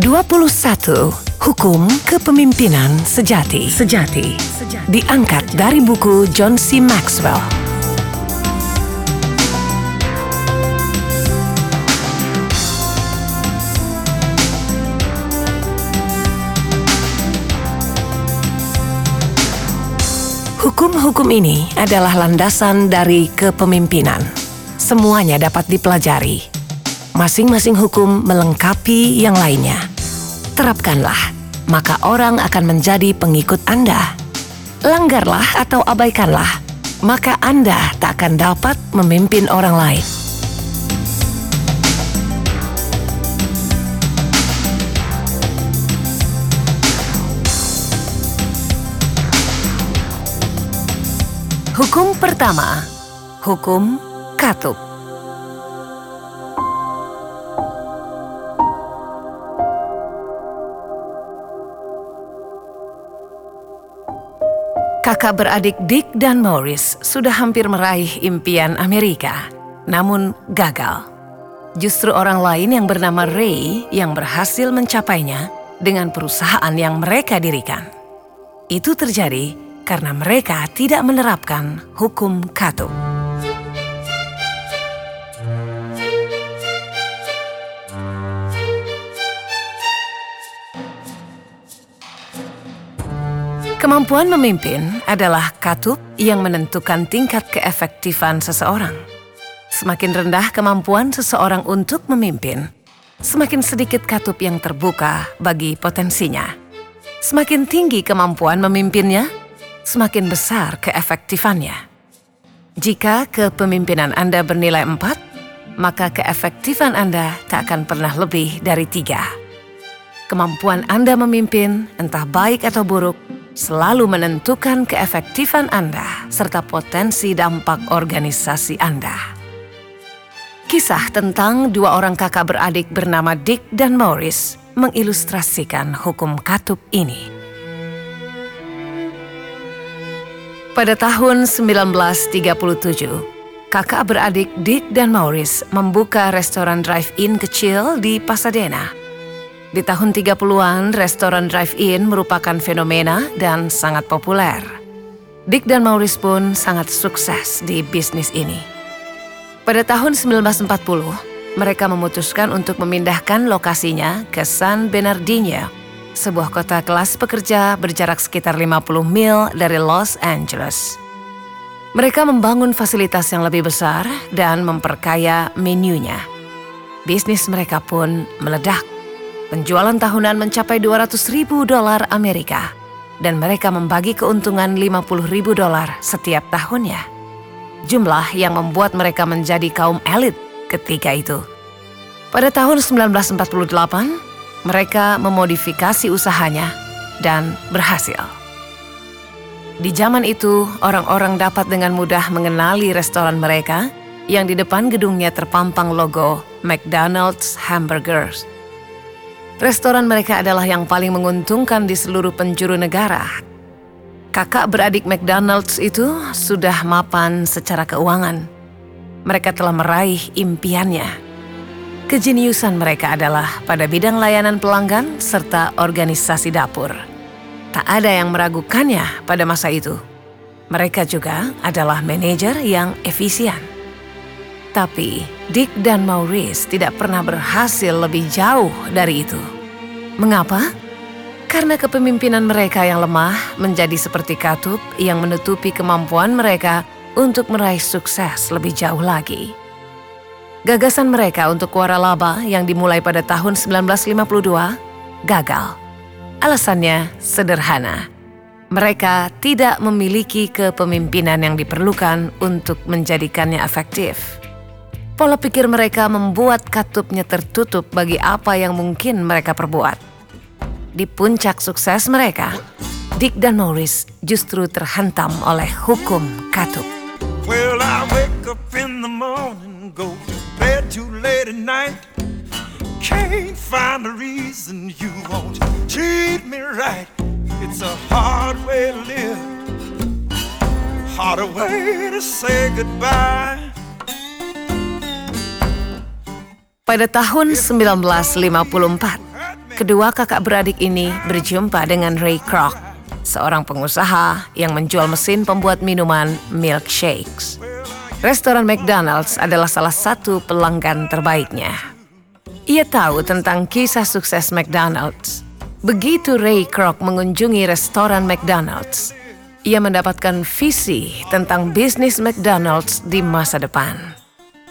21. Hukum Kepemimpinan Sejati. Sejati. Diangkat dari buku John C. Maxwell. Hukum-hukum ini adalah landasan dari kepemimpinan. Semuanya dapat dipelajari. Masing-masing hukum melengkapi yang lainnya. Terapkanlah, maka orang akan menjadi pengikut Anda. Langgarlah atau abaikanlah, maka Anda tak akan dapat memimpin orang lain. Hukum pertama, hukum katup. Kakak beradik Dick dan Morris sudah hampir meraih impian Amerika, namun gagal. Justru orang lain yang bernama Ray yang berhasil mencapainya dengan perusahaan yang mereka dirikan. Itu terjadi karena mereka tidak menerapkan hukum katup. Kemampuan memimpin adalah katup yang menentukan tingkat keefektifan seseorang. Semakin rendah kemampuan seseorang untuk memimpin, semakin sedikit katup yang terbuka bagi potensinya. Semakin tinggi kemampuan memimpinnya, semakin besar keefektifannya. Jika kepemimpinan Anda bernilai 4, maka keefektifan Anda tak akan pernah lebih dari tiga. Kemampuan Anda memimpin, entah baik atau buruk, selalu menentukan keefektifan Anda serta potensi dampak organisasi Anda. Kisah tentang dua orang kakak beradik bernama Dick dan Morris mengilustrasikan hukum katup ini. Pada tahun 1937, kakak beradik Dick dan Morris membuka restoran drive-in kecil di Pasadena. Di tahun 30-an, restoran drive-in merupakan fenomena dan sangat populer. Dick dan Maurice pun sangat sukses di bisnis ini. Pada tahun 1940, mereka memutuskan untuk memindahkan lokasinya ke San Bernardino, sebuah kota kelas pekerja berjarak sekitar 50 mil dari Los Angeles. Mereka membangun fasilitas yang lebih besar dan memperkaya menunya. Bisnis mereka pun meledak. Penjualan tahunan mencapai 200 ribu dolar Amerika dan mereka membagi keuntungan 50 ribu dolar setiap tahunnya. Jumlah yang membuat mereka menjadi kaum elit ketika itu. Pada tahun 1948, mereka memodifikasi usahanya dan berhasil. Di zaman itu, orang-orang dapat dengan mudah mengenali restoran mereka yang di depan gedungnya terpampang logo McDonald's Hamburgers. Restoran mereka adalah yang paling menguntungkan di seluruh penjuru negara. Kakak beradik McDonald's itu sudah mapan secara keuangan. Mereka telah meraih impiannya. Kejeniusan mereka adalah pada bidang layanan pelanggan serta organisasi dapur. Tak ada yang meragukannya pada masa itu. Mereka juga adalah manajer yang efisien. Tapi Dick dan Maurice tidak pernah berhasil lebih jauh dari itu. Mengapa? Karena kepemimpinan mereka yang lemah menjadi seperti katup yang menutupi kemampuan mereka untuk meraih sukses lebih jauh lagi. Gagasan mereka untuk waralaba yang dimulai pada tahun 1952 gagal. Alasannya sederhana. Mereka tidak memiliki kepemimpinan yang diperlukan untuk menjadikannya efektif. Pola pikir mereka membuat katupnya tertutup bagi apa yang mungkin mereka perbuat. Di puncak sukses mereka, Dick dan Morris justru terhantam oleh hukum katup. Well, I wake up in the morning, go to bed too late at night. Can't find a reason you won't treat me right. It's a hard way to live, harder way to say goodbye. Pada tahun 1954, kedua kakak beradik ini berjumpa dengan Ray Kroc, seorang pengusaha yang menjual mesin pembuat minuman milkshakes. Restoran McDonald's adalah salah satu pelanggan terbaiknya. Ia tahu tentang kisah sukses McDonald's. Begitu Ray Kroc mengunjungi restoran McDonald's, ia mendapatkan visi tentang bisnis McDonald's di masa depan.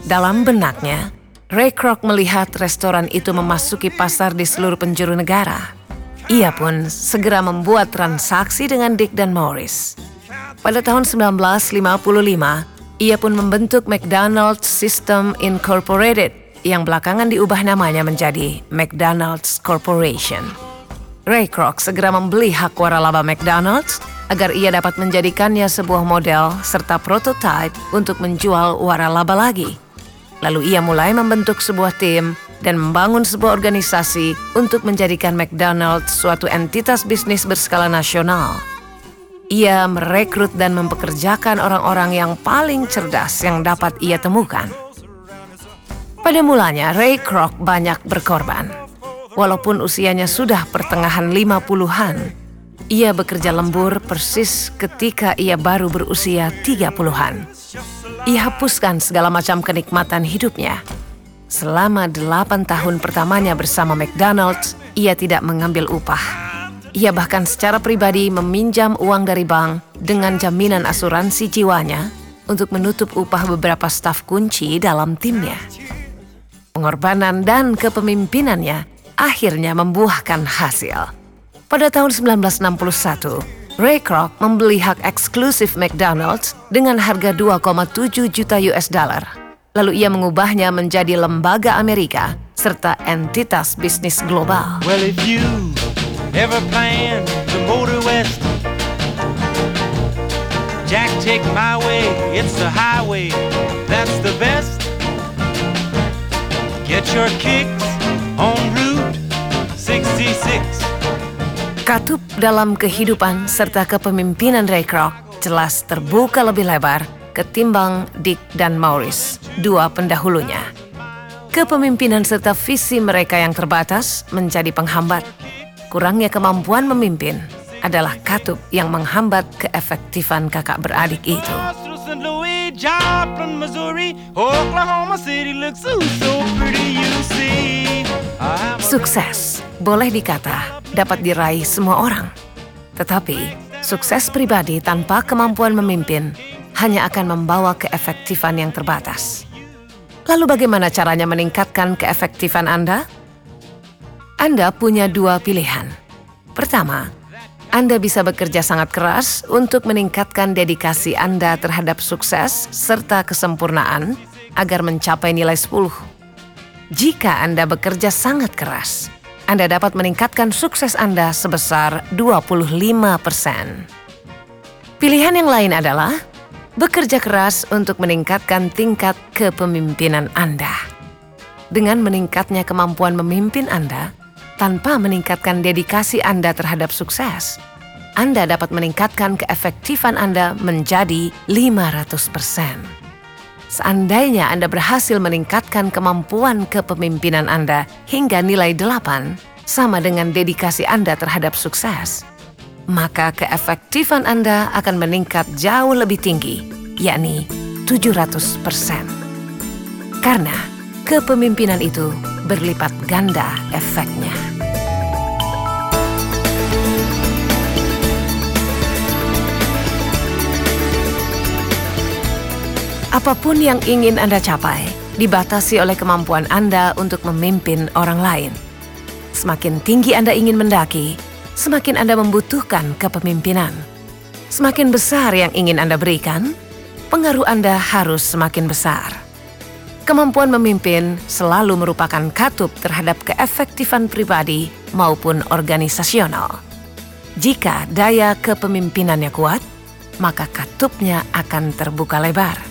Dalam benaknya, Ray Kroc melihat restoran itu memasuki pasar di seluruh penjuru negara. Ia pun segera membuat transaksi dengan Dick dan Morris. Pada tahun 1955, ia pun membentuk McDonald's System Incorporated yang belakangan diubah namanya menjadi McDonald's Corporation. Ray Kroc segera membeli hak waralaba McDonald's agar ia dapat menjadikannya sebuah model serta prototipe untuk menjual waralaba lagi. Lalu ia mulai membentuk sebuah tim dan membangun sebuah organisasi untuk menjadikan McDonald's suatu entitas bisnis berskala nasional. Ia merekrut dan mempekerjakan orang-orang yang paling cerdas yang dapat ia temukan. Pada mulanya, Ray Kroc banyak berkorban. Walaupun usianya sudah pertengahan 50-an, ia bekerja lembur persis ketika ia baru berusia 30-an. Ia hapuskan segala macam kenikmatan hidupnya. Selama delapan tahun pertamanya bersama McDonald's, ia tidak mengambil upah. Ia bahkan secara pribadi meminjam uang dari bank dengan jaminan asuransi jiwanya untuk menutup upah beberapa staf kunci dalam timnya. Pengorbanan dan kepemimpinannya akhirnya membuahkan hasil. Pada tahun 1961, Ray Kroc membeli hak eksklusif McDonald's dengan harga 2,7 juta US dollar. Lalu ia mengubahnya menjadi lembaga Amerika serta entitas bisnis global. Well, if you ever plan to motor west, Jack, take my way, it's the highway, that's the best. Get your kicks on Route 66. Katup dalam kehidupan serta kepemimpinan Ray Kroc jelas terbuka lebih lebar ketimbang Dick dan Maurice, dua pendahulunya. Kepemimpinan serta visi mereka yang terbatas menjadi penghambat. Kurangnya kemampuan memimpin adalah katup yang menghambat keefektifan kakak beradik itu. Sukses boleh dikata dapat diraih semua orang. Tetapi, sukses pribadi tanpa kemampuan memimpin hanya akan membawa keefektifan yang terbatas. Lalu bagaimana caranya meningkatkan keefektifan Anda? Anda punya dua pilihan. Pertama, Anda bisa bekerja sangat keras untuk meningkatkan dedikasi Anda terhadap sukses serta kesempurnaan agar mencapai nilai 10. Jika Anda bekerja sangat keras, Anda dapat meningkatkan sukses Anda sebesar 25%. Pilihan yang lain adalah bekerja keras untuk meningkatkan tingkat kepemimpinan Anda. Dengan meningkatnya kemampuan memimpin Anda, tanpa meningkatkan dedikasi Anda terhadap sukses, Anda dapat meningkatkan keefektifan Anda menjadi 500%. Seandainya Anda berhasil meningkatkan kemampuan kepemimpinan Anda hingga nilai 8, sama dengan dedikasi Anda terhadap sukses, maka keefektifan Anda akan meningkat jauh lebih tinggi, yakni 700%. Karena kepemimpinan itu berlipat ganda efeknya. Apa pun yang ingin Anda capai, dibatasi oleh kemampuan Anda untuk memimpin orang lain. Semakin tinggi Anda ingin mendaki, semakin Anda membutuhkan kepemimpinan. Semakin besar yang ingin Anda berikan, pengaruh Anda harus semakin besar. Kemampuan memimpin selalu merupakan katup terhadap keefektifan pribadi maupun organisasional. Jika daya kepemimpinannya kuat, maka katupnya akan terbuka lebar.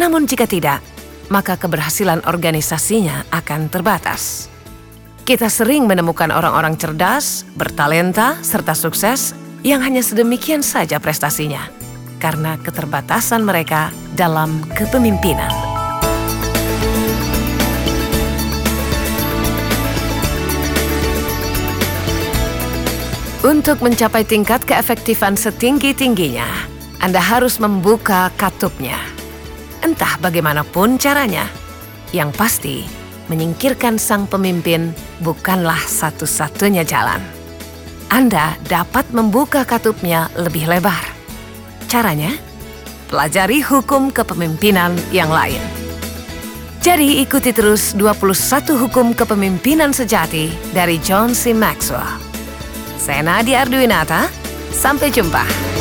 Namun jika tidak, maka keberhasilan organisasinya akan terbatas. Kita sering menemukan orang-orang cerdas, bertalenta, serta sukses yang hanya sedemikian saja prestasinya karena keterbatasan mereka dalam kepemimpinan. Untuk mencapai tingkat keefektifan setinggi-tingginya, Anda harus membuka katupnya. Entah bagaimanapun caranya, yang pasti menyingkirkan sang pemimpin bukanlah satu-satunya jalan. Anda dapat membuka katupnya lebih lebar. Caranya, pelajari hukum kepemimpinan yang lain. Jadi ikuti terus 21 hukum kepemimpinan sejati dari John C. Maxwell. Saya Nadia Arduinata, sampai jumpa.